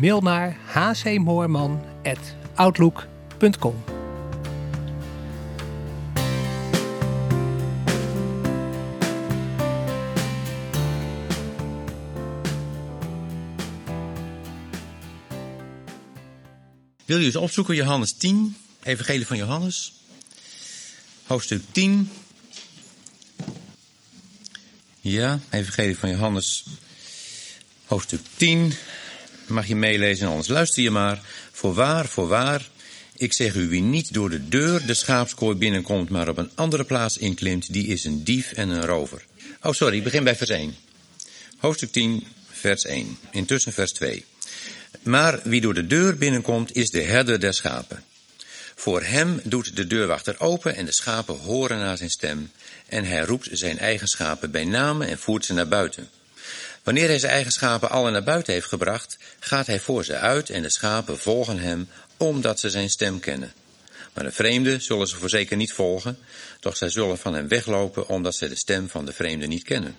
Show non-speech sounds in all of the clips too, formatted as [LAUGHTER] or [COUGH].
Mail naar hcmoorman.outlook.com. Wil je eens opzoeken Johannes 10, Evangelie van Johannes, hoofdstuk 10. Ja, Evangelie van Johannes, hoofdstuk 10. Mag je meelezen, anders luister je maar. Voorwaar, voorwaar, ik zeg u, wie niet door de deur de schaapskooi binnenkomt, maar op een andere plaats inklimt, die is een dief en een rover. Oh, sorry, ik begin bij vers 1. Hoofdstuk 10, vers 1. Intussen vers 2. Maar wie door de deur binnenkomt, is de herder der schapen. Voor hem doet de deurwachter open en de schapen horen naar zijn stem. En hij roept zijn eigen schapen bij namen en voert ze naar buiten. Wanneer hij zijn eigen schapen alle naar buiten heeft gebracht, gaat hij voor ze uit en de schapen volgen hem, omdat ze zijn stem kennen. Maar de vreemde zullen ze voorzeker niet volgen, doch zij zullen van hem weglopen, omdat zij de stem van de vreemde niet kennen.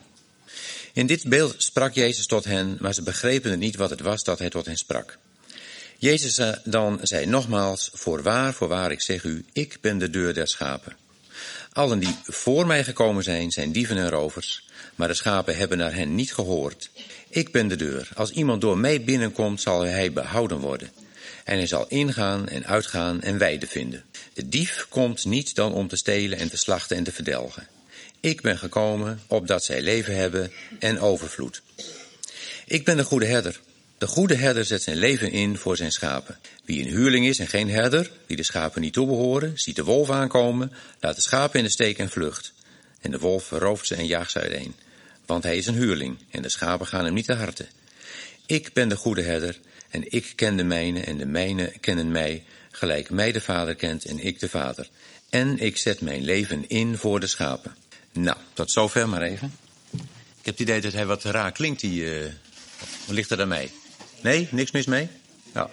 In dit beeld sprak Jezus tot hen, maar ze begrepen niet wat het was dat hij tot hen sprak. Jezus dan zei nogmaals, voorwaar, voorwaar, ik zeg u, ik ben de deur der schapen. Allen die voor mij gekomen zijn, zijn dieven en rovers, maar de schapen hebben naar hen niet gehoord. Ik ben de deur. Als iemand door mij binnenkomt, zal hij behouden worden. En hij zal ingaan en uitgaan en weide vinden. De dief komt niet dan om te stelen en te slachten en te verdelgen. Ik ben gekomen opdat zij leven hebben en overvloed. Ik ben de goede herder. De goede herder zet zijn leven in voor zijn schapen. Wie een huurling is en geen herder, wie de schapen niet toebehoren, ziet de wolf aankomen, laat de schapen in de steek en vlucht. En de wolf rooft ze en jaagt ze uiteen. Want hij is een huurling en de schapen gaan hem niet te harte. Ik ben de goede herder en ik ken de mijne en de mijne kennen mij, gelijk mij de vader kent en ik de vader. En ik zet mijn leven in voor de schapen. Nou, tot zover maar even. Ik heb het idee dat hij wat raar klinkt, die... Wat ligt er dan mee? Nee, niks mis mee? Ja.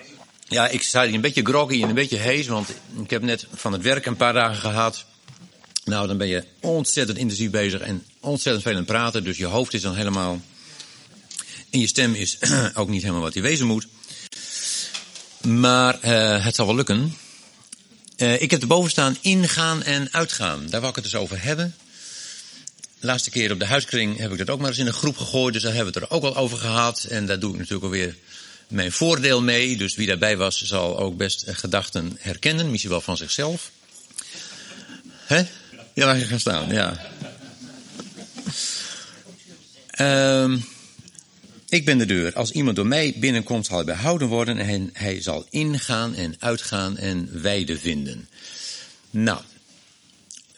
Ja, ik sta hier een beetje groggy en een beetje hees, want ik heb net van het werk een paar dagen gehad. Nou, dan ben je ontzettend intensief bezig en ontzettend veel aan het praten, dus je hoofd is dan helemaal... En je stem is [CLEARS THROAT] ook niet helemaal wat die wezen moet. Maar uh, het zal wel lukken. Uh, ik heb erboven staan ingaan en uitgaan. Daar wil ik het dus over hebben. Laatste keer op de huiskring heb ik dat ook maar eens in een groep gegooid. Dus daar hebben we het er ook al over gehad. En daar doe ik natuurlijk alweer mijn voordeel mee. Dus wie daarbij was, zal ook best gedachten herkennen. Misschien wel van zichzelf. Hè? Ja, waar je gaan staan, ja. Um, ik ben de deur. Als iemand door mij binnenkomt, zal hij behouden worden. En hij zal ingaan en uitgaan en weide vinden. Nou,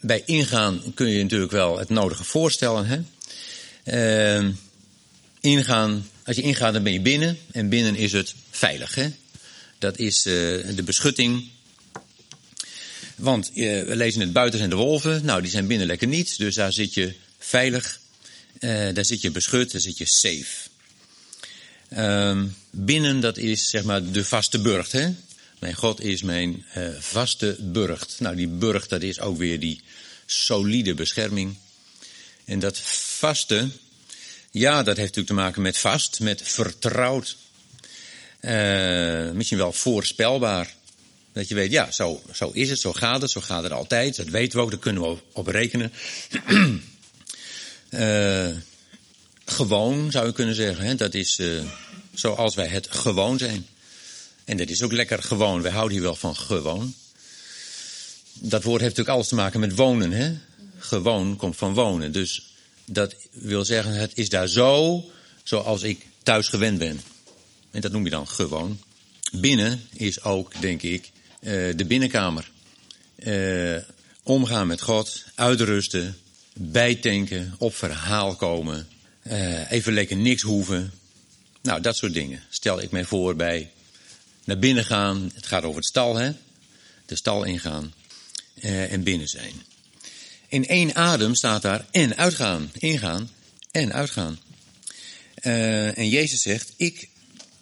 bij ingaan kun je natuurlijk wel het nodige voorstellen. Hè? Uh, ingaan, als je ingaat, dan ben je binnen. En binnen is het veilig. Hè? Dat is uh, de beschutting. Want uh, we lezen het buiten zijn de wolven. Nou, die zijn binnen lekker niet. Dus daar zit je veilig. Uh, daar zit je beschut, daar zit je safe. Uh, binnen, dat is zeg maar de vaste burcht. Hè? Mijn God is mijn uh, vaste burcht. Nou, die burcht, dat is ook weer die solide bescherming. En dat vaste, ja, dat heeft natuurlijk te maken met vast, met vertrouwd. Misschien wel voorspelbaar. Dat je weet, ja, zo, zo is het, zo gaat het, zo gaat het altijd. Dat weten we ook, daar kunnen we op rekenen. uh, [CLEARS THROAT] gewoon, zou je kunnen zeggen. Hè? Dat is uh, zoals wij het gewoon zijn. En dat is ook lekker gewoon. Wij houden hier wel van gewoon. Dat woord heeft natuurlijk alles te maken met wonen. Hè? Gewoon komt van wonen. Dus dat wil zeggen, het is daar zo zoals ik thuis gewend ben. En dat noem je dan gewoon. Binnen is ook, denk ik, de binnenkamer. Uh, omgaan met God, uitrusten, bijtanken, op verhaal komen. Uh, even lekker niks hoeven. Nou, dat soort dingen stel ik mij voor bij naar binnen gaan. Het gaat over het stal, hè? De stal ingaan en binnen zijn. In één adem staat daar en uitgaan, ingaan en uitgaan. En Jezus zegt: Ik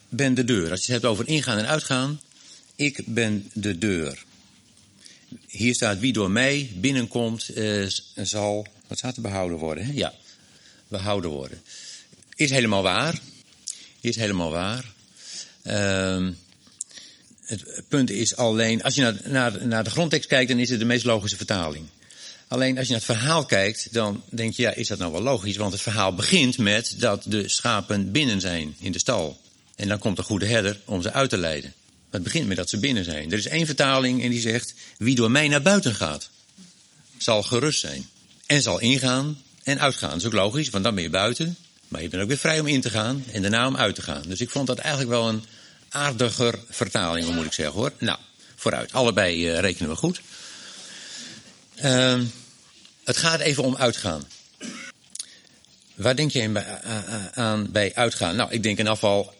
ben de deur. Als je het hebt over ingaan en uitgaan, ik ben de deur. Hier staat: Wie door mij binnenkomt, uh, zal. Wat staat er behouden worden? Hè? Ja, behouden worden. Is helemaal waar. Is helemaal waar. Uh, het punt is alleen, als je naar, naar, naar de grondtekst kijkt, dan is het de meest logische vertaling. Alleen als je naar het verhaal kijkt, dan denk je, ja, is dat nou wel logisch? Want het verhaal begint met dat de schapen binnen zijn in de stal. En dan komt de goede herder om ze uit te leiden. Het begint met dat ze binnen zijn. Er is één vertaling en die zegt, wie door mij naar buiten gaat, zal gerust zijn. En zal ingaan en uitgaan. Dat is ook logisch, want dan ben je buiten. Maar je bent ook weer vrij om in te gaan en daarna om uit te gaan. Dus ik vond dat eigenlijk wel een aardiger vertaling, moet ik zeggen hoor. Nou, vooruit. Allebei uh, rekenen we goed. Uh, het gaat even om uitgaan. Waar denk je aan bij uitgaan? Nou, ik denk in afval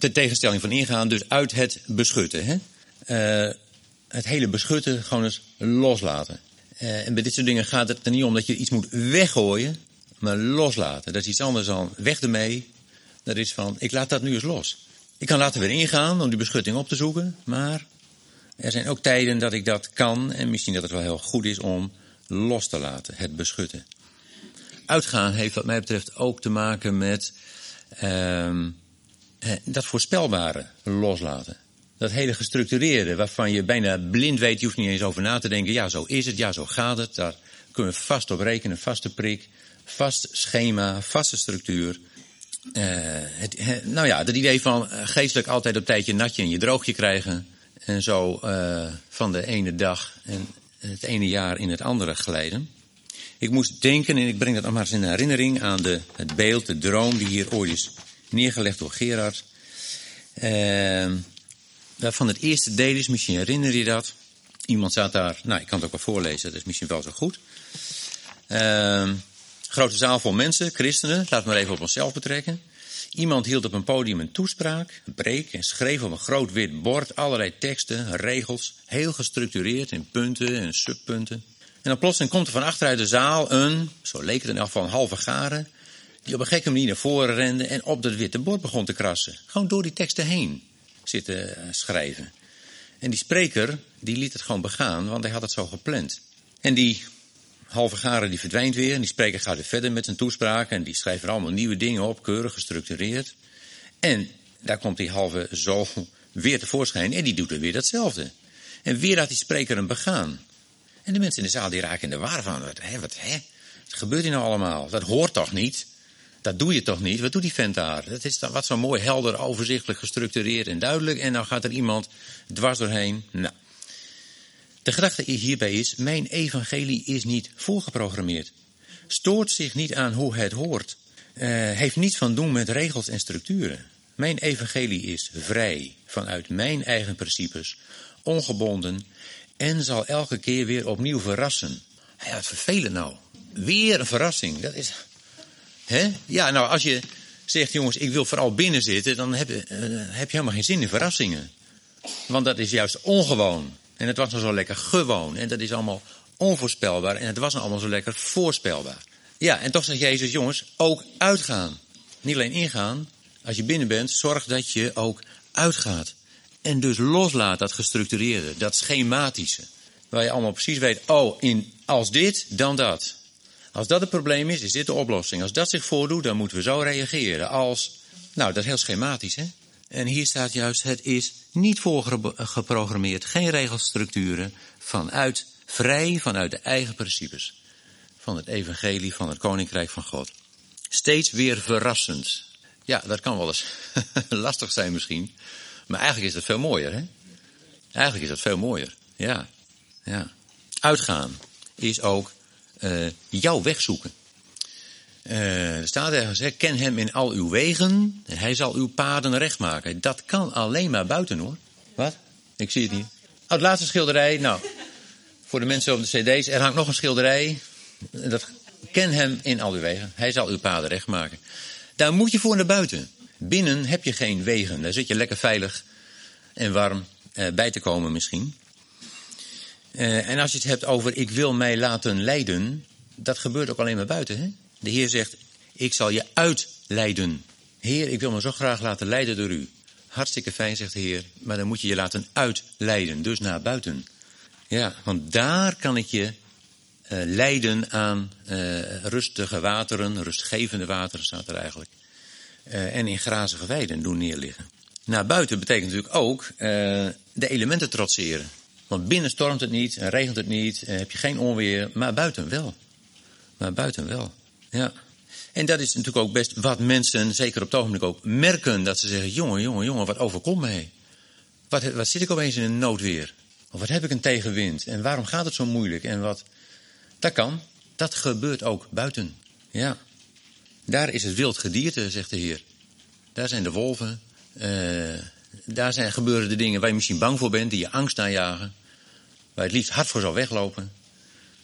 de tegenstelling van ingaan, dus uit het beschutten. Hè? Uh, het hele beschutten gewoon eens loslaten. Uh, en bij dit soort dingen gaat het er niet om dat je iets moet weggooien, maar loslaten. Dat is iets anders dan weg ermee. Dat is van, ik laat dat nu eens los. Ik kan later weer ingaan om die beschutting op te zoeken, maar er zijn ook tijden dat ik dat kan en misschien dat het wel heel goed is om los te laten, het beschutten. Uitgaan heeft wat mij betreft ook te maken met uh, dat voorspelbare loslaten. Dat hele gestructureerde, waarvan je bijna blind weet, je hoeft niet eens over na te denken. Ja, zo is het, ja, zo gaat het. Daar kunnen we vast op rekenen, vaste prik, vast schema, vaste structuur. Uh, het, nou ja, het idee van eh, geestelijk altijd op tijdje natje en je droogje krijgen. En zo van de ene dag en het ene jaar in het andere glijden. Ik moest denken, en ik breng dat nog maar eens in herinnering, aan de, het beeld, de droom die hier ooit is neergelegd door Gerard. Uh, van het eerste deel is, misschien herinner je dat. Iemand zat daar, nou ik kan het ook wel voorlezen, dat is misschien wel zo goed. Uh, grote zaal vol mensen, christenen, laat maar even op onszelf betrekken. Iemand hield op een podium een toespraak, een preek en schreef op een groot wit bord allerlei teksten, regels, heel gestructureerd in punten en subpunten. En dan plotseling komt er van achteruit de zaal een, zo leek het in elk geval, een halve garen, die op een gekke manier naar voren rende en op dat witte bord begon te krassen. Gewoon door die teksten heen zitten eh, schrijven. En die spreker, die liet het gewoon begaan, want hij had het zo gepland. En die halve garen die verdwijnt weer en die spreker gaat weer verder met zijn toespraak en die schrijft er allemaal nieuwe dingen op, keurig gestructureerd. En daar komt die halve zo weer tevoorschijn en die doet er weer datzelfde. En weer laat die spreker hem begaan. En de mensen in de zaal die raken in de war van, wat, hè, wat, hè? Wat gebeurt hier nou allemaal? Dat hoort toch niet? Dat doe je toch niet? Wat doet die vent daar? Dat is wat zo mooi, helder, overzichtelijk, gestructureerd en duidelijk. En dan gaat er iemand dwars doorheen. Nou, de gedachte hierbij is, mijn evangelie is niet voorgeprogrammeerd. Stoort zich niet aan hoe het hoort. Uh, heeft niets van doen met regels en structuren. Mijn evangelie is vrij, vanuit mijn eigen principes, ongebonden en zal elke keer weer opnieuw verrassen. Ja, wat vervelend nou. Weer een verrassing. Dat is. Hè? Ja, nou, als je zegt, jongens, ik wil vooral binnen zitten, dan heb je, uh, heb je helemaal geen zin in verrassingen. Want dat is juist ongewoon. En het was nou zo lekker gewoon. En dat is allemaal onvoorspelbaar. En het was nou allemaal zo lekker voorspelbaar. Ja, en toch zegt Jezus, jongens, ook uitgaan. Niet alleen ingaan. Als je binnen bent, zorg dat je ook uitgaat. En dus loslaat dat gestructureerde, dat schematische. Waar je allemaal precies weet, oh, in, als dit, dan dat. Als dat het probleem is, is dit de oplossing. Als dat zich voordoet, dan moeten we zo reageren. Als, nou, dat is heel schematisch, hè? En hier staat juist, het is niet voorgeprogrammeerd, geen regelstructuren, vanuit, vrij vanuit de eigen principes. Van het evangelie van het koninkrijk van God. Steeds weer verrassend. Ja, dat kan wel eens [LAUGHS] lastig zijn misschien. Maar eigenlijk is dat veel mooier, hè? Eigenlijk is dat veel mooier, ja. ja. Uitgaan is ook uh, jouw weg zoeken. Uh, er staat ergens, hè, ken hem in al uw wegen en hij zal uw paden recht maken. Dat kan alleen maar buiten hoor. Wat? Ik zie het niet. Oh, het laatste schilderij. Nou, voor de mensen op de cd's. Er hangt nog een schilderij. Dat, ken hem in al uw wegen. Hij zal uw paden recht maken. Daar moet je voor naar buiten. Binnen heb je geen wegen. Daar zit je lekker veilig en warm uh, bij te komen misschien. Uh, en als je het hebt over ik wil mij laten leiden, dat gebeurt ook alleen maar buiten. Hè? De Heer zegt, ik zal je uitleiden. Heer, ik wil me zo graag laten leiden door u. Hartstikke fijn, zegt de Heer, maar dan moet je je laten uitleiden, dus naar buiten. Ja, want daar kan ik je uh, leiden aan uh, rustige wateren, rustgevende wateren staat er eigenlijk. En in grazige weiden doen neerliggen. Naar buiten betekent natuurlijk ook de elementen trotseren. Want binnen stormt het niet, en regent het niet, heb je geen onweer, maar buiten wel. Maar buiten wel, ja. En dat is natuurlijk ook best wat mensen, zeker op het ogenblik ook, merken. Dat ze zeggen, jongen, jongen, jongen, wat overkomt mij? Wat, wat zit ik opeens in een noodweer? Of wat heb ik een tegenwind? En waarom gaat het zo moeilijk? En wat... Dat kan. Dat gebeurt ook buiten. Ja. Daar is het wild gedierte, zegt de Heer. Daar zijn de wolven. Uh, daar zijn, gebeuren de dingen waar je misschien bang voor bent, die je angst aanjagen. Waar het liefst hard voor zou weglopen.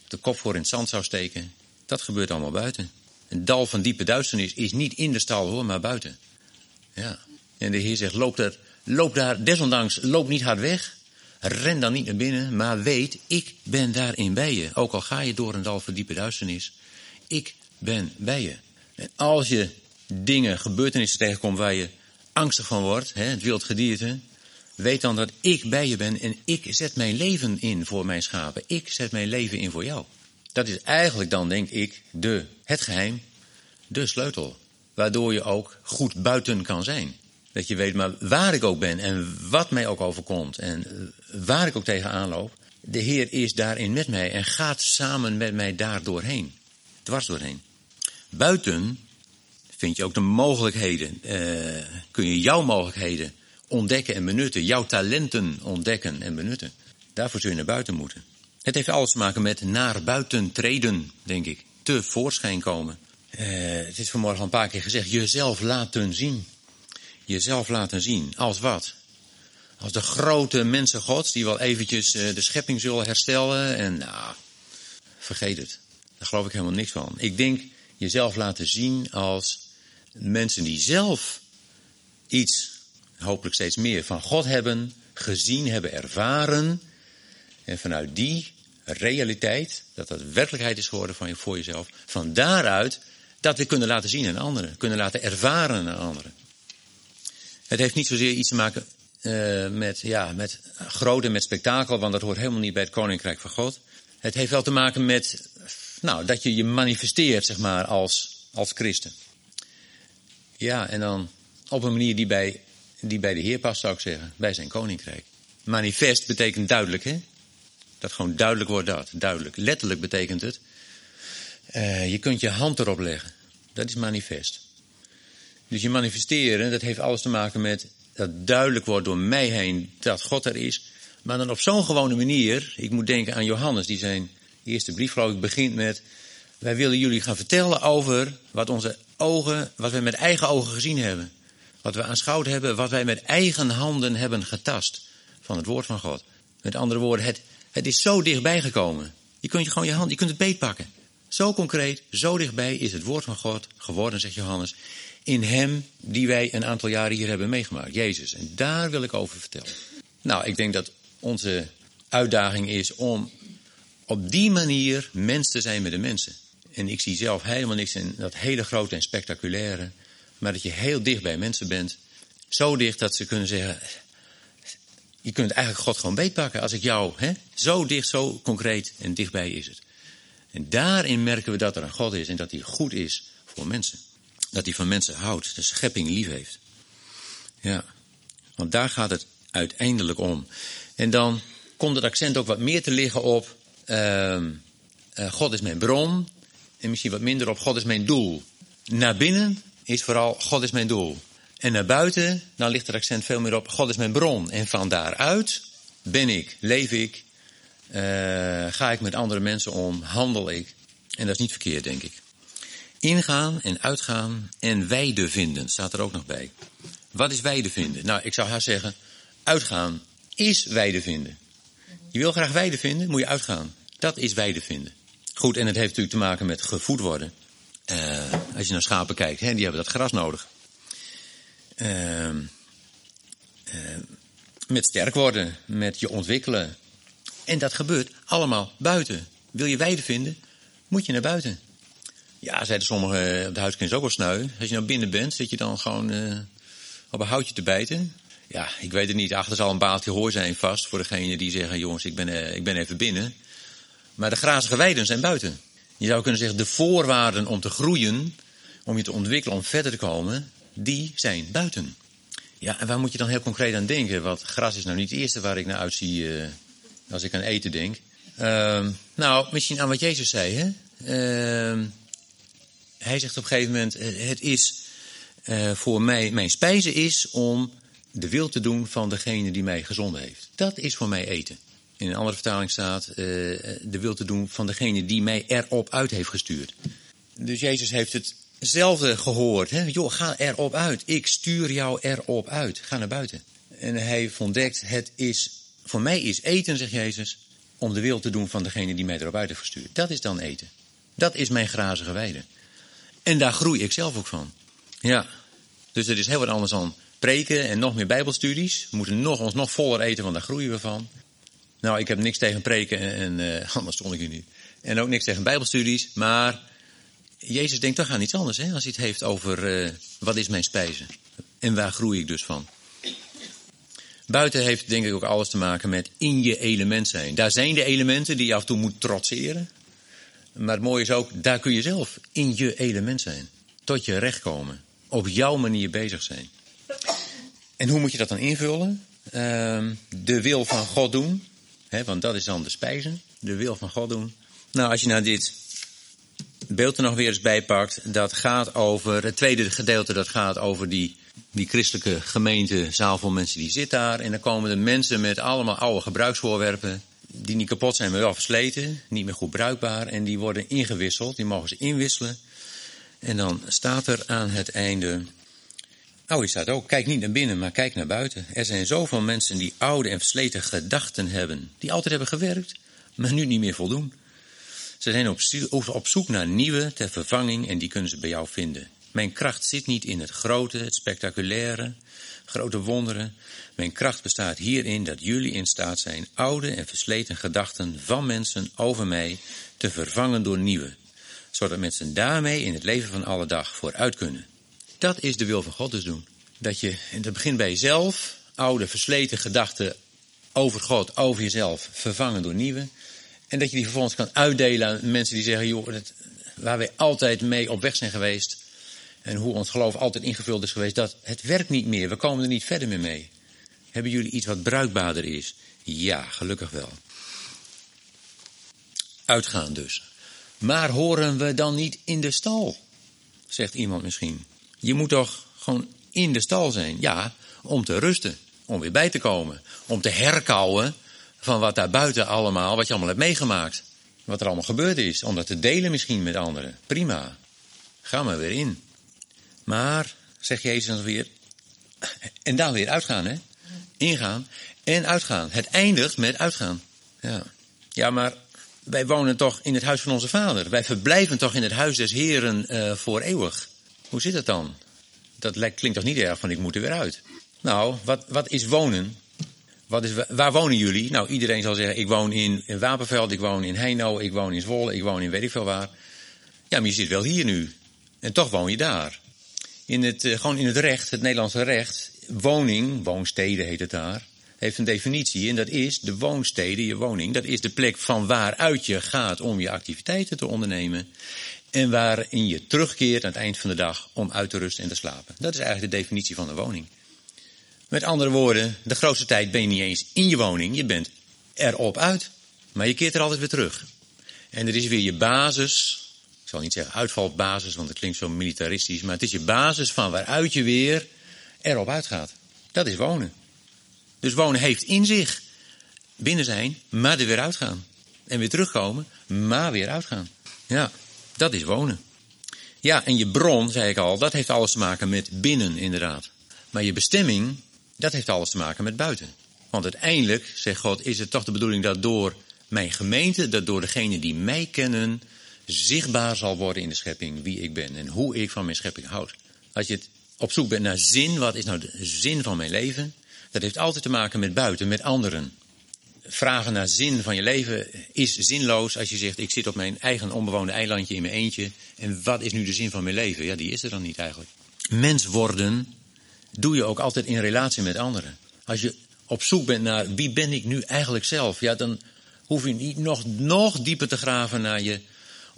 De kop voor in het zand zou steken. Dat gebeurt allemaal buiten. Een dal van diepe duisternis is niet in de stal hoor, maar buiten. Ja. En de Heer zegt, loop daar, loop daar, desondanks, loop niet hard weg. Ren dan niet naar binnen, maar weet, ik ben daarin bij je. Ook al ga je door een dal van diepe duisternis. Ik ben bij je. En als je dingen, gebeurtenissen tegenkomt waar je angstig van wordt, hè, het wild gedierte. Weet dan dat ik bij je ben en ik zet mijn leven in voor mijn schapen. Ik zet mijn leven in voor jou. Dat is eigenlijk dan, denk ik, de, het geheim, de sleutel. Waardoor je ook goed buiten kan zijn. Dat je weet, maar waar ik ook ben en wat mij ook overkomt en waar ik ook tegenaan loop. De Heer is daarin met mij en gaat samen met mij daar doorheen. Dwars doorheen. Buiten vind je ook de mogelijkheden. Uh, kun je jouw mogelijkheden ontdekken en benutten. Jouw talenten ontdekken en benutten. Daarvoor zul je naar buiten moeten. Het heeft alles te maken met naar buiten treden, denk ik. Tevoorschijn komen. Uh, het is vanmorgen al een paar keer gezegd. Jezelf laten zien. Jezelf laten zien. Als wat? Als de grote mensen gods die wel eventjes uh, de schepping zullen herstellen. En nou, vergeet het. Daar geloof ik helemaal niks van. Ik denk jezelf laten zien als mensen die zelf iets, hopelijk steeds meer, van God hebben gezien, hebben ervaren. En vanuit die realiteit, dat dat werkelijkheid is geworden van je, voor jezelf, van daaruit dat we kunnen laten zien aan anderen, kunnen laten ervaren aan anderen. Het heeft niet zozeer iets te maken uh, met, ja, met groot en met spektakel, want dat hoort helemaal niet bij het koninkrijk van God. Het heeft wel te maken met, nou, dat je je manifesteert, zeg maar, als, als christen. Ja, en dan op een manier die bij, die bij de Heer past, zou ik zeggen, bij zijn koninkrijk. Manifest betekent duidelijk, hè? Dat gewoon duidelijk wordt dat, duidelijk. Letterlijk betekent het, uh, je kunt je hand erop leggen. Dat is manifest. Dus je manifesteren, dat heeft alles te maken met dat duidelijk wordt door mij heen dat God er is. Maar dan op zo'n gewone manier, ik moet denken aan Johannes, die zijn eerste brief geloof ik begint met, wij willen jullie gaan vertellen over wat onze ogen, wat wij met eigen ogen gezien hebben. Wat we aanschouwd hebben, wat wij met eigen handen hebben getast van het woord van God. Met andere woorden, het, het is zo dichtbij gekomen. Je kunt je gewoon je hand, je kunt het beetpakken. Zo concreet, zo dichtbij is het woord van God geworden, zegt Johannes. In hem die wij een aantal jaren hier hebben meegemaakt, Jezus. En daar wil ik over vertellen. Nou, ik denk dat onze uitdaging is om op die manier mens te zijn met de mensen. En ik zie zelf helemaal niks in dat hele grote en spectaculaire. Maar dat je heel dicht bij mensen bent. Zo dicht dat ze kunnen zeggen. Je kunt eigenlijk God gewoon beetpakken als ik jou. Hè, zo dicht, zo concreet en dichtbij is het. En daarin merken we dat er een God is en dat hij goed is voor mensen. Dat hij van mensen houdt, de schepping lief heeft. Ja, want daar gaat het uiteindelijk om. En dan komt het accent ook wat meer te liggen op. Uh, uh, God is mijn bron. En misschien wat minder op God is mijn doel. Naar binnen is vooral God is mijn doel. En naar buiten, dan ligt het accent veel meer op God is mijn bron. En van daaruit ben ik, leef ik, uh, ga ik met andere mensen om, handel ik. En dat is niet verkeerd, denk ik. Ingaan en uitgaan en weide vinden staat er ook nog bij. Wat is weide vinden? Nou, ik zou haar zeggen, uitgaan is weide vinden. Je wil graag weide vinden, moet je uitgaan. Dat is weide vinden. Goed, en het heeft natuurlijk te maken met gevoed worden. Uh, als je naar schapen kijkt, hè, die hebben dat gras nodig. Uh, uh, met sterk worden, met je ontwikkelen. En dat gebeurt allemaal buiten. Wil je weide vinden, moet je naar buiten. Ja, zeiden sommigen, op de huiskring is ook wel sneu. Als je nou binnen bent, zit je dan gewoon uh, op een houtje te bijten. Ja, ik weet het niet. Achter zal een baaltje hoor zijn vast voor degene die zeggen, jongens, ik ben, ik ben even binnen. Maar de grazige weiden zijn buiten. Je zou kunnen zeggen, de voorwaarden om te groeien, om je te ontwikkelen, om verder te komen, die zijn buiten. Ja, en waar moet je dan heel concreet aan denken? Want gras is nou niet het eerste waar ik naar uitzie uh, als ik aan eten denk. Uh, nou, misschien aan wat Jezus zei, hè? Uh, hij zegt op een gegeven moment, het is uh, voor mij, mijn spijze is om de wil te doen van degene die mij gezonden heeft. Dat is voor mij eten. In een andere vertaling staat, uh, de wil te doen van degene die mij erop uit heeft gestuurd. Dus Jezus heeft hetzelfde gehoord. Hè? Joh, ga erop uit. Ik stuur jou erop uit. Ga naar buiten. En hij ontdekt, het is, voor mij is eten, zegt Jezus, om de wil te doen van degene die mij erop uit heeft gestuurd. Dat is dan eten. Dat is mijn grazige weide. En daar groei ik zelf ook van. Ja. Dus het is heel wat anders dan preken en nog meer bijbelstudies. We moeten nog, ons nog voller eten, want daar groeien we van. Nou, ik heb niks tegen preken en, uh, [LAUGHS] anders stond ik hier niet. En ook niks tegen bijbelstudies, maar Jezus denkt toch aan iets anders, hè? Als hij het heeft over uh, wat is mijn spijze en waar groei ik dus van. Buiten heeft denk ik ook alles te maken met in je element zijn. Daar zijn de elementen die je af en toe moet trotseren. Maar het mooie is ook, daar kun je zelf in je element zijn. Tot je recht komen. Op jouw manier bezig zijn. En hoe moet je dat dan invullen? Uh, de wil van God doen. Want dat is dan de spijzen. De wil van God doen. Nou, als je nou dit beeld er nog weer eens bijpakt. Dat gaat over, het tweede gedeelte dat gaat over die, die christelijke gemeente, zaal mensen die zit daar. En dan komen de mensen met allemaal oude gebruiksvoorwerpen. Die niet kapot zijn, maar wel versleten. Niet meer goed bruikbaar. En die worden ingewisseld. Die mogen ze inwisselen. En dan staat er aan het einde. Nou, hier staat ook, kijk niet naar binnen, maar kijk naar buiten. Er zijn zoveel mensen die oude en versleten gedachten hebben. Die altijd hebben gewerkt, maar nu niet meer voldoen. Ze zijn op zoek naar nieuwe ter vervanging en die kunnen ze bij jou vinden. Mijn kracht zit niet in het grote, het spectaculaire, grote wonderen. Mijn kracht bestaat hierin dat jullie in staat zijn oude en versleten gedachten van mensen over mij te vervangen door nieuwe. Zodat mensen daarmee in het leven van alle dag vooruit kunnen. Dat is de wil van God dus doen. Dat je, en dat begint bij jezelf, oude versleten gedachten over God, over jezelf, vervangen door nieuwe. En dat je die vervolgens kan uitdelen aan mensen die zeggen, joh, dat, waar wij altijd mee op weg zijn geweest. En hoe ons geloof altijd ingevuld is geweest, dat het werkt niet meer. We komen er niet verder meer mee. Hebben jullie iets wat bruikbaarder is? Ja, gelukkig wel. Uitgaan dus. Maar horen we dan niet in de stal? Zegt iemand misschien. Je moet toch gewoon in de stal zijn? Ja, om te rusten. Om weer bij te komen. Om te herkauwen van wat daar buiten allemaal, wat je allemaal hebt meegemaakt. Wat er allemaal gebeurd is. Om dat te delen misschien met anderen. Prima. Ga maar weer in. Maar, zegt Jezus dan weer, en dan weer uitgaan, hè? Ingaan en uitgaan. Het eindigt met uitgaan. Ja, ja maar wij wonen toch in het huis van onze vader. Wij verblijven toch in het huis des Heren uh, voor eeuwig. Hoe zit het dan? Dat klinkt toch niet erg van ik moet er weer uit. Nou, wat, wat is wonen? Wat is, waar wonen jullie? Nou, iedereen zal zeggen, ik woon in, Wapenveld, ik woon in Heino, ik woon in Zwolle, ik woon in weet ik veel waar. Ja, maar je zit wel hier nu. En toch woon je daar. In het, uh, gewoon in het recht, het Nederlandse recht, woning, woonsteden heet het daar, heeft een definitie. En dat is de woonstede, je woning, dat is de plek van waaruit je gaat om je activiteiten te ondernemen. En waarin je terugkeert aan het eind van de dag om uit te rusten en te slapen. Dat is eigenlijk de definitie van een woning. Met andere woorden, de grootste tijd ben je niet eens in je woning, je bent erop uit. Maar je keert er altijd weer terug. En er is weer je basis, ik zal niet zeggen uitvalbasis, want het klinkt zo militaristisch, maar het is je basis van waaruit je weer erop uitgaat. Dat is wonen. Dus wonen heeft in zich binnen zijn, maar er weer uitgaan. En weer terugkomen, maar weer uitgaan. Ja, dat is wonen. Ja, en je bron, zei ik al, dat heeft alles te maken met binnen inderdaad. Maar je bestemming, dat heeft alles te maken met buiten. Want uiteindelijk, zegt God, is het toch de bedoeling dat door mijn gemeente, dat door degenen die mij kennen, zichtbaar zal worden in de schepping wie ik ben en hoe ik van mijn schepping houd. Als je het op zoek bent naar zin, wat is nou de zin van mijn leven? Dat heeft altijd te maken met buiten, met anderen. Vragen naar zin van je leven is zinloos als je zegt: Ik zit op mijn eigen onbewoonde eilandje in mijn eentje. En wat is nu de zin van mijn leven? Ja, die is er dan niet eigenlijk. Mens worden doe je ook altijd in relatie met anderen. Als je op zoek bent naar wie ben ik nu eigenlijk zelf, ja, dan hoef je niet nog, nog dieper te graven naar je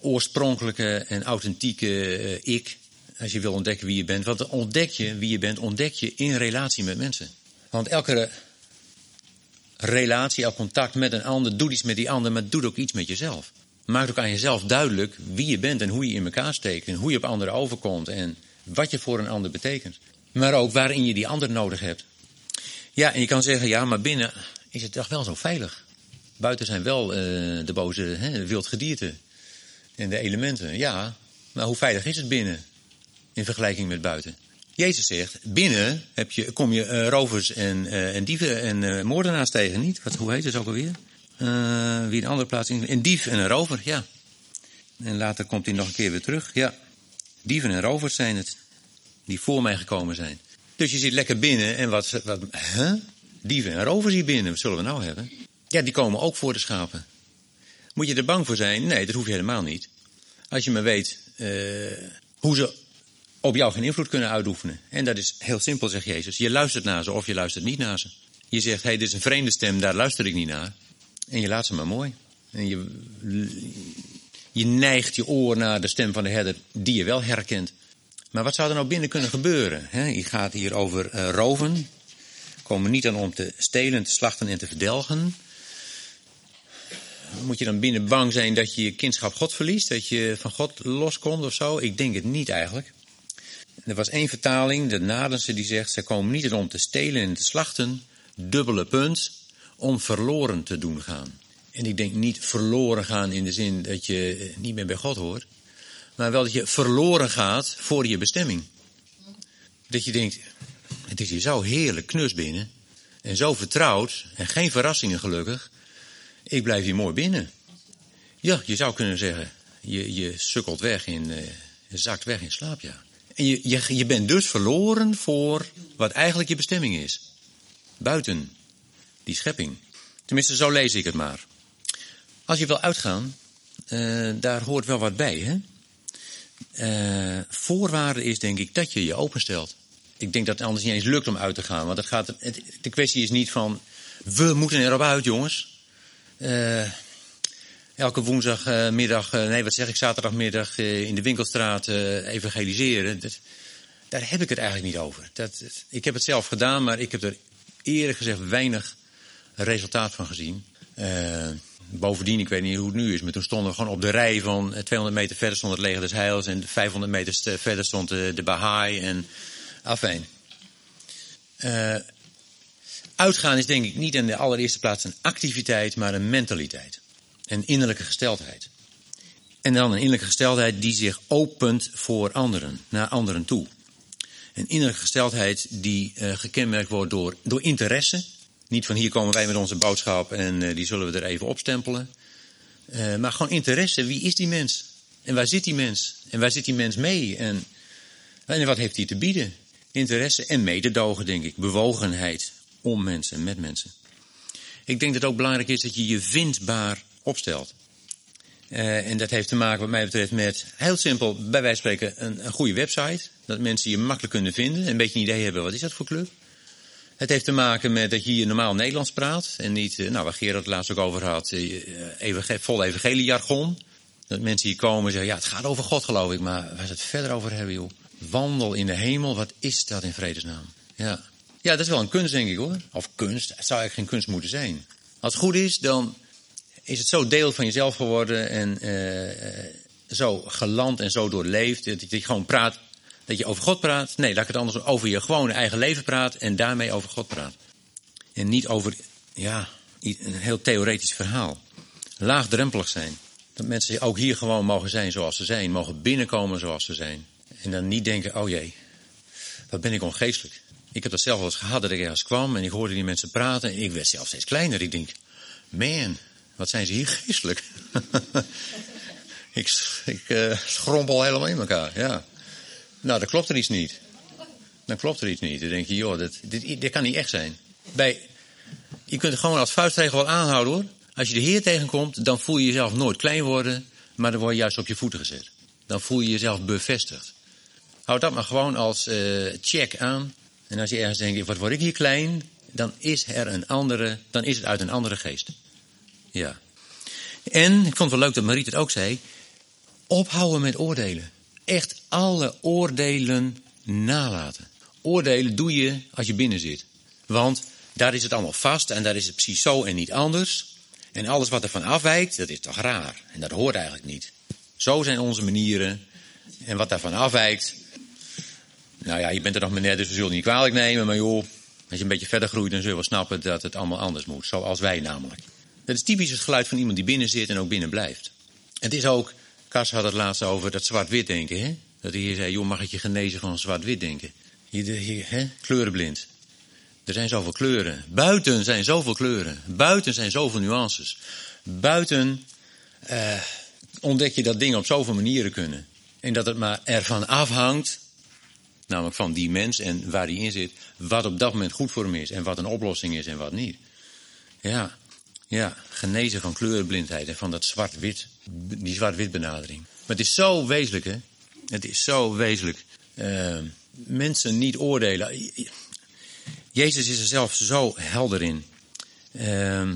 oorspronkelijke en authentieke eh, ik. Als je wil ontdekken wie je bent. Want ontdek je wie je bent, ontdek je in relatie met mensen. Want elke relatie, elk contact met een ander doet iets met die ander, maar doet ook iets met jezelf. Maakt ook aan jezelf duidelijk wie je bent en hoe je in elkaar steekt. En hoe je op anderen overkomt en wat je voor een ander betekent. Maar ook waarin je die ander nodig hebt. Ja, en je kan zeggen, ja, maar binnen is het toch wel zo veilig. Buiten zijn wel uh, de boze hè, wildgedierte en de elementen. Ja, maar hoe veilig is het binnen in vergelijking met buiten? Jezus zegt, binnen heb je, kom je uh, rovers en, uh, en dieven en moordenaars tegen, niet? Wat, hoe heet het ook alweer? wie een andere plaats in. Een dief en een rover, ja. En later komt hij nog een keer weer terug, ja. Dieven en rovers zijn het, die voor mij gekomen zijn. Dus je zit lekker binnen en wat, wat huh? dieven en rovers hier binnen, wat zullen we nou hebben? Ja, die komen ook voor de schapen. Moet je er bang voor zijn? Nee, dat hoef je helemaal niet. Als je maar weet hoe ze op jou geen invloed kunnen uitoefenen. En dat is heel simpel, zegt Jezus. Je luistert naar ze of je luistert niet naar ze. Je zegt, hé, hey, dit is een vreemde stem, daar luister ik niet naar. En je laat ze maar mooi. En je, je neigt je oor naar de stem van de herder die je wel herkent. Maar wat zou er nou binnen kunnen gebeuren? He, je gaat hier over uh, roven. Komen niet aan om te stelen, te slachten en te verdelgen. Moet je dan binnen bang zijn dat je je kindschap God verliest? Dat je van God loskomt of zo? Ik denk het niet eigenlijk. Er was één vertaling, de Nadense, die zegt... ze komen niet om te stelen en te slachten, dubbele punt, om verloren te doen gaan. En ik denk niet verloren gaan in de zin dat je niet meer bij God hoort... maar wel dat je verloren gaat voor je bestemming. Dat je denkt, het is hier zo heerlijk knus binnen... en zo vertrouwd, en geen verrassingen gelukkig... Ik blijf hier mooi binnen. Ja, je zou kunnen zeggen, je, je sukkelt weg in, uh, zakt weg in slaap, ja. Je, je, bent dus verloren voor wat eigenlijk je bestemming is. Buiten die schepping. Tenminste, zo lees ik het maar. Als je wil uitgaan, uh, daar hoort wel wat bij, hè. Uh, voorwaarde is denk ik dat je je openstelt. Ik denk dat het anders niet eens lukt om uit te gaan. Want gaat, de kwestie is niet van, we moeten erop uit jongens. Uh, elke woensdagmiddag, uh, nee wat zeg ik, zaterdagmiddag uh, in de winkelstraat evangeliseren. Dat, daar heb ik het eigenlijk niet over. Dat, ik heb het zelf gedaan, maar ik heb er eerlijk gezegd weinig resultaat van gezien. bovendien, ik weet niet hoe het nu is, maar toen stonden we gewoon op de rij van 200 meter verder stond het leger des Heils en 500 meter verder stond de, de Baha'i en afijn. Uitgaan is denk ik niet in de allereerste plaats een activiteit, maar een mentaliteit. Een innerlijke gesteldheid. En dan een innerlijke gesteldheid die zich opent voor anderen, naar anderen toe. Een innerlijke gesteldheid die uh, gekenmerkt wordt door, door interesse. Niet van hier komen wij met onze boodschap en uh, die zullen we er even opstempelen. Uh, maar gewoon interesse, wie is die mens? En waar zit die mens? En waar zit die mens mee? En, en wat heeft hij te bieden? Interesse en mededogen, denk ik. Bewogenheid, om mensen, met mensen. Ik denk dat het ook belangrijk is dat je je vindbaar opstelt. Uh, en dat heeft te maken, wat mij betreft, met heel simpel, bij wijze van spreken, een, een goede website. Dat mensen je makkelijk kunnen vinden. Een beetje een idee hebben, wat is dat voor club? Het heeft te maken met dat je hier normaal Nederlands praat. En niet, uh, nou, waar Gerard het laatst ook over had, uh, even, vol evangeliejargon. Dat mensen hier komen en zeggen, ja, het gaat over God geloof ik. Maar waar ze het verder over hebben, joh. Wandel in de hemel, wat is dat in vredesnaam? Ja. Ja, dat is wel een kunst, denk ik hoor. Of kunst, het zou eigenlijk geen kunst moeten zijn. Als het goed is, dan is het zo deel van jezelf geworden en uh, zo geland en zo doorleefd. Dat je gewoon praat, dat je over God praat. Nee, laat ik het anders over je gewone eigen leven praat en daarmee over God praat. En niet over, ja, een heel theoretisch verhaal. Laagdrempelig zijn. Dat mensen ook hier gewoon mogen zijn zoals ze zijn, mogen binnenkomen zoals ze zijn. En dan niet denken, oh jee, wat ben ik ongeestelijk. Ik heb dat zelf wel eens gehad dat ik ergens kwam en ik hoorde die mensen praten en ik werd zelf steeds kleiner. Ik denk, man, wat zijn ze hier geestelijk. [LAUGHS] ik ik uh, schrompel helemaal in elkaar, ja. Nou, dat klopt er iets niet. Dan klopt er iets niet. Dan denk je, joh, dat, dit, dit kan niet echt zijn. Bij, je kunt het gewoon als vuistregel wel aanhouden hoor. Als je de Heer tegenkomt, dan voel je jezelf nooit klein worden, maar dan word je juist op je voeten gezet. Dan voel je jezelf bevestigd. Houd dat maar gewoon als uh, check aan. En als je ergens denkt, wat word ik hier klein? Dan is er een andere, dan is het uit een andere geest. Ja. En, ik vond het wel leuk dat Mariet het ook zei, ophouden met oordelen. Echt alle oordelen nalaten. Oordelen doe je als je binnen zit. Want daar is het allemaal vast en daar is het precies zo en niet anders. En alles wat er van afwijkt, dat is toch raar. En dat hoort eigenlijk niet. Zo zijn onze manieren. En wat daarvan afwijkt. Nou ja, je bent er nog net, dus we zullen niet kwalijk nemen. Maar joh, als je een beetje verder groeit, dan zul je wel snappen dat het allemaal anders moet. Zoals wij namelijk. Dat is typisch het geluid van iemand die binnen zit en ook binnen blijft. Het is ook, Kas had het laatst over dat zwart-wit denken. Hè? Dat hij hier zei, joh, mag het je genezen van zwart-wit denken? Hier, hè? Kleurenblind. Er zijn zoveel kleuren. Buiten zijn zoveel kleuren. Buiten zijn zoveel nuances. Buiten eh, ontdek je dat dingen op zoveel manieren kunnen. En dat het maar ervan afhangt, namelijk van die mens en waar die in zit, wat op dat moment goed voor hem is en wat een oplossing is en wat niet. Ja, ja, genezen van kleurenblindheid en van dat zwart-wit, die zwart-wit benadering. Maar het is zo wezenlijk, hè? Het is zo wezenlijk. Uh, mensen niet oordelen. Jezus is er zelf zo helder in. Uh,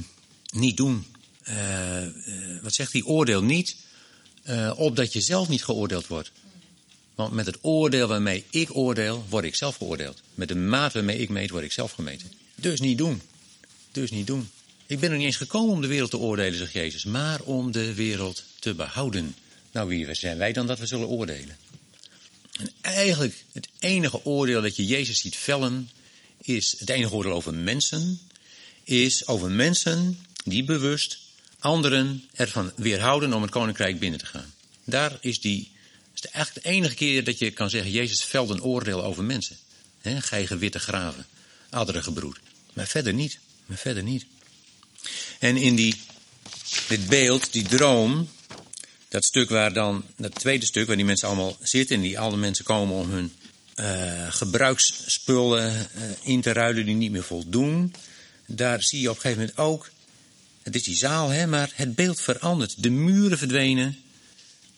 niet doen. Uh, wat zegt hij? Oordeel niet, uh, opdat je zelf niet geoordeeld wordt. Want met het oordeel waarmee ik oordeel, word ik zelf geoordeeld. Met de maat waarmee ik meet, word ik zelf gemeten. Dus niet doen. Dus niet doen. Ik ben er niet eens gekomen om de wereld te oordelen, zegt Jezus, maar om de wereld te behouden. Nou, wie zijn wij dan dat we zullen oordelen? En eigenlijk het enige oordeel dat je Jezus ziet vellen, is het enige oordeel over mensen, is over mensen die bewust anderen ervan weerhouden om het koninkrijk binnen te gaan. Daar is die, is de, eigenlijk de enige keer dat je kan zeggen, Jezus velt een oordeel over mensen. He, Geigen witte graven, adderen gebroed. Maar verder niet, maar verder niet. En in die, dit beeld, die droom, dat stuk waar dan, dat tweede stuk waar die mensen allemaal zitten en die alle mensen komen om hun uh, gebruiksspullen uh, in te ruilen die niet meer voldoen. Daar zie je op een gegeven moment ook, het is die zaal hè, maar het beeld verandert. De muren verdwenen.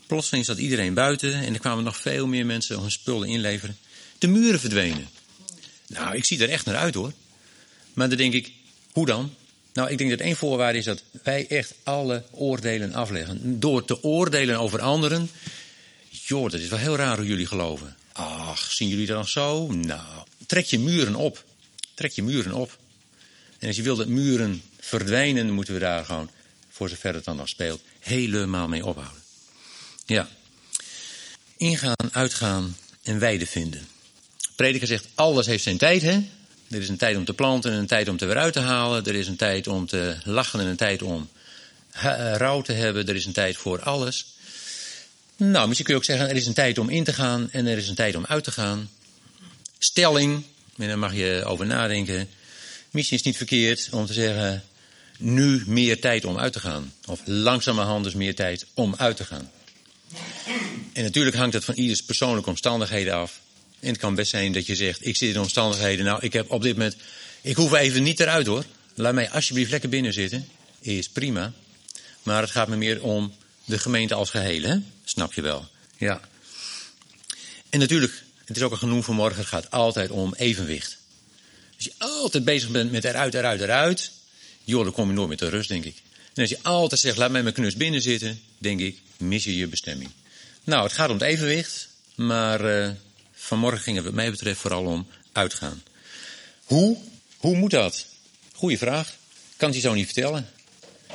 Plotseling zat iedereen buiten en er kwamen nog veel meer mensen om hun spullen inleveren. De muren verdwenen. Nou, ik zie er echt naar uit hoor. Maar dan denk ik, hoe dan? Nou, ik denk dat één voorwaarde is dat wij echt alle oordelen afleggen. Door te oordelen over anderen. Joh, dat is wel heel raar hoe jullie geloven. Ach, zien jullie dat nog zo? Nou, trek je muren op. Trek je muren op. En als je wil dat muren verdwijnen, moeten we daar gewoon, voor zover het dan nog speelt, helemaal mee ophouden. Ja. Ingaan, uitgaan en weide vinden. Prediker zegt, alles heeft zijn tijd, hè? Er is een tijd om te planten en een tijd om te weer uit te halen. Er is een tijd om te lachen en een tijd om eh, rouw te hebben. Er is een tijd voor alles. Nou, misschien kun je ook zeggen, er is een tijd om in te gaan en er is een tijd om uit te gaan. Stelling, en daar mag je over nadenken. Misschien is het niet verkeerd om te zeggen, nu meer tijd om uit te gaan. Of langzamerhand dus meer tijd om uit te gaan. En natuurlijk hangt het van ieders persoonlijke omstandigheden af. En het kan best zijn dat je zegt, ik zit in omstandigheden, nou ik heb op dit moment, ik hoef even niet eruit hoor. Laat mij alsjeblieft lekker binnen zitten. Is prima. Maar het gaat me meer om de gemeente als geheel, hè? Snap je wel? Ja. En natuurlijk, het is ook al genoemd vanmorgen, het gaat altijd om evenwicht. Als je altijd bezig bent met eruit, eruit, eruit, joh, dan kom je nooit meer ter rust, denk ik. En als je altijd zegt, laat mij mijn knus binnen zitten, denk ik, mis je je bestemming. Nou, het gaat om het evenwicht, maar uh, vanmorgen ging het wat mij betreft vooral om uitgaan. Hoe? Hoe moet dat? Goeie vraag. Kan hij zo niet vertellen.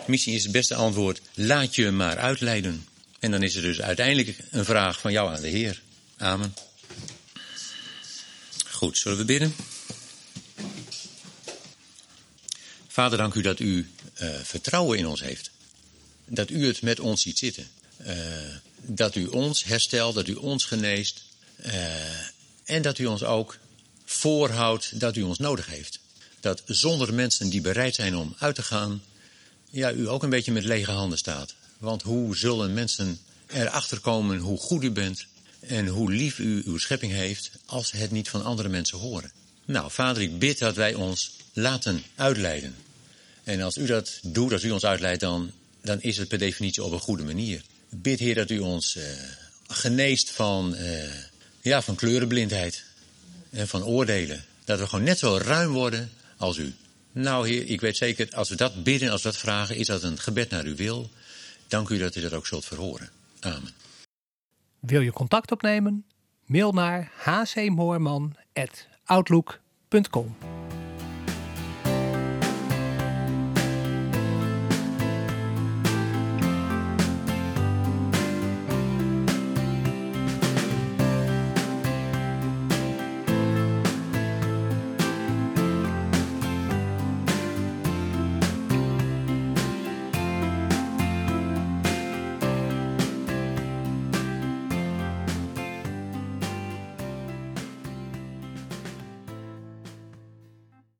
Misschien is het beste antwoord, laat je maar uitleiden. En dan is er dus uiteindelijk een vraag van jou aan de Heer. Amen. Goed, zullen we bidden? Vader, dank u dat u uh, vertrouwen in ons heeft. Dat u het met ons ziet zitten. Uh, dat u ons herstelt, dat u ons geneest. Uh, en dat u ons ook voorhoudt dat u ons nodig heeft. Dat zonder mensen die bereid zijn om uit te gaan, ja, u ook een beetje met lege handen staat. Want hoe zullen mensen erachter komen hoe goed u bent en hoe lief u uw schepping heeft als ze het niet van andere mensen horen? Nou, vader, ik bid dat wij ons laten uitleiden. En als u dat doet, als u ons uitleidt, dan, dan is het per definitie op een goede manier. Bid, Heer, dat u ons uh, geneest van, uh, ja, van kleurenblindheid en van oordelen. Dat we gewoon net zo ruim worden als u. Nou, Heer, ik weet zeker, als we dat bidden, als we dat vragen, is dat een gebed naar uw wil. Dank u dat u dat ook zult verhoren. Amen. Wil je contact opnemen? Mail naar hcmoorman.outlook.com